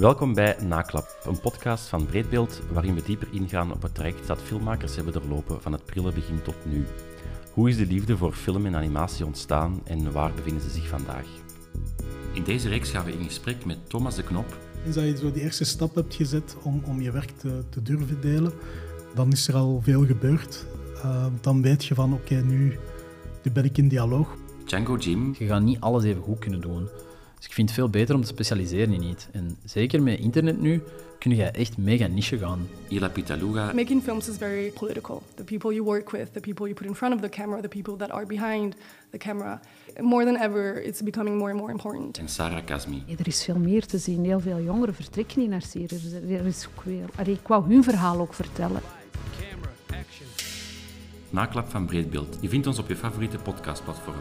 Welkom bij Naklap, een podcast van Breedbeeld waarin we dieper ingaan op het traject dat filmmakers hebben doorlopen van het prille begin tot nu. Hoe is de liefde voor film en animatie ontstaan en waar bevinden ze zich vandaag? In deze reeks gaan we in gesprek met Thomas de Knop. Eens dat je zo die eerste stap hebt gezet om, om je werk te, te durven delen, dan is er al veel gebeurd. Uh, dan weet je van oké, nu, nu ben ik in dialoog. Django Jim. Je gaat niet alles even goed kunnen doen. Dus ik vind het veel beter om te specialiseren in iets. En zeker met internet nu kun je echt mega niche gaan. Ila Pitaluga. Making films is very political. The people you work with, the people you put in front of the camera, the people that are behind the camera. More than ever, it's becoming more and more important. En Sarah Kazmi. Ja, er is veel meer te zien. Heel veel jongeren vertrekken niet naar Syrië. Er is ook weer... Allee, ik wou hun verhaal ook vertellen. Naklap van Breedbeeld. Je vindt ons op je favoriete podcastplatform.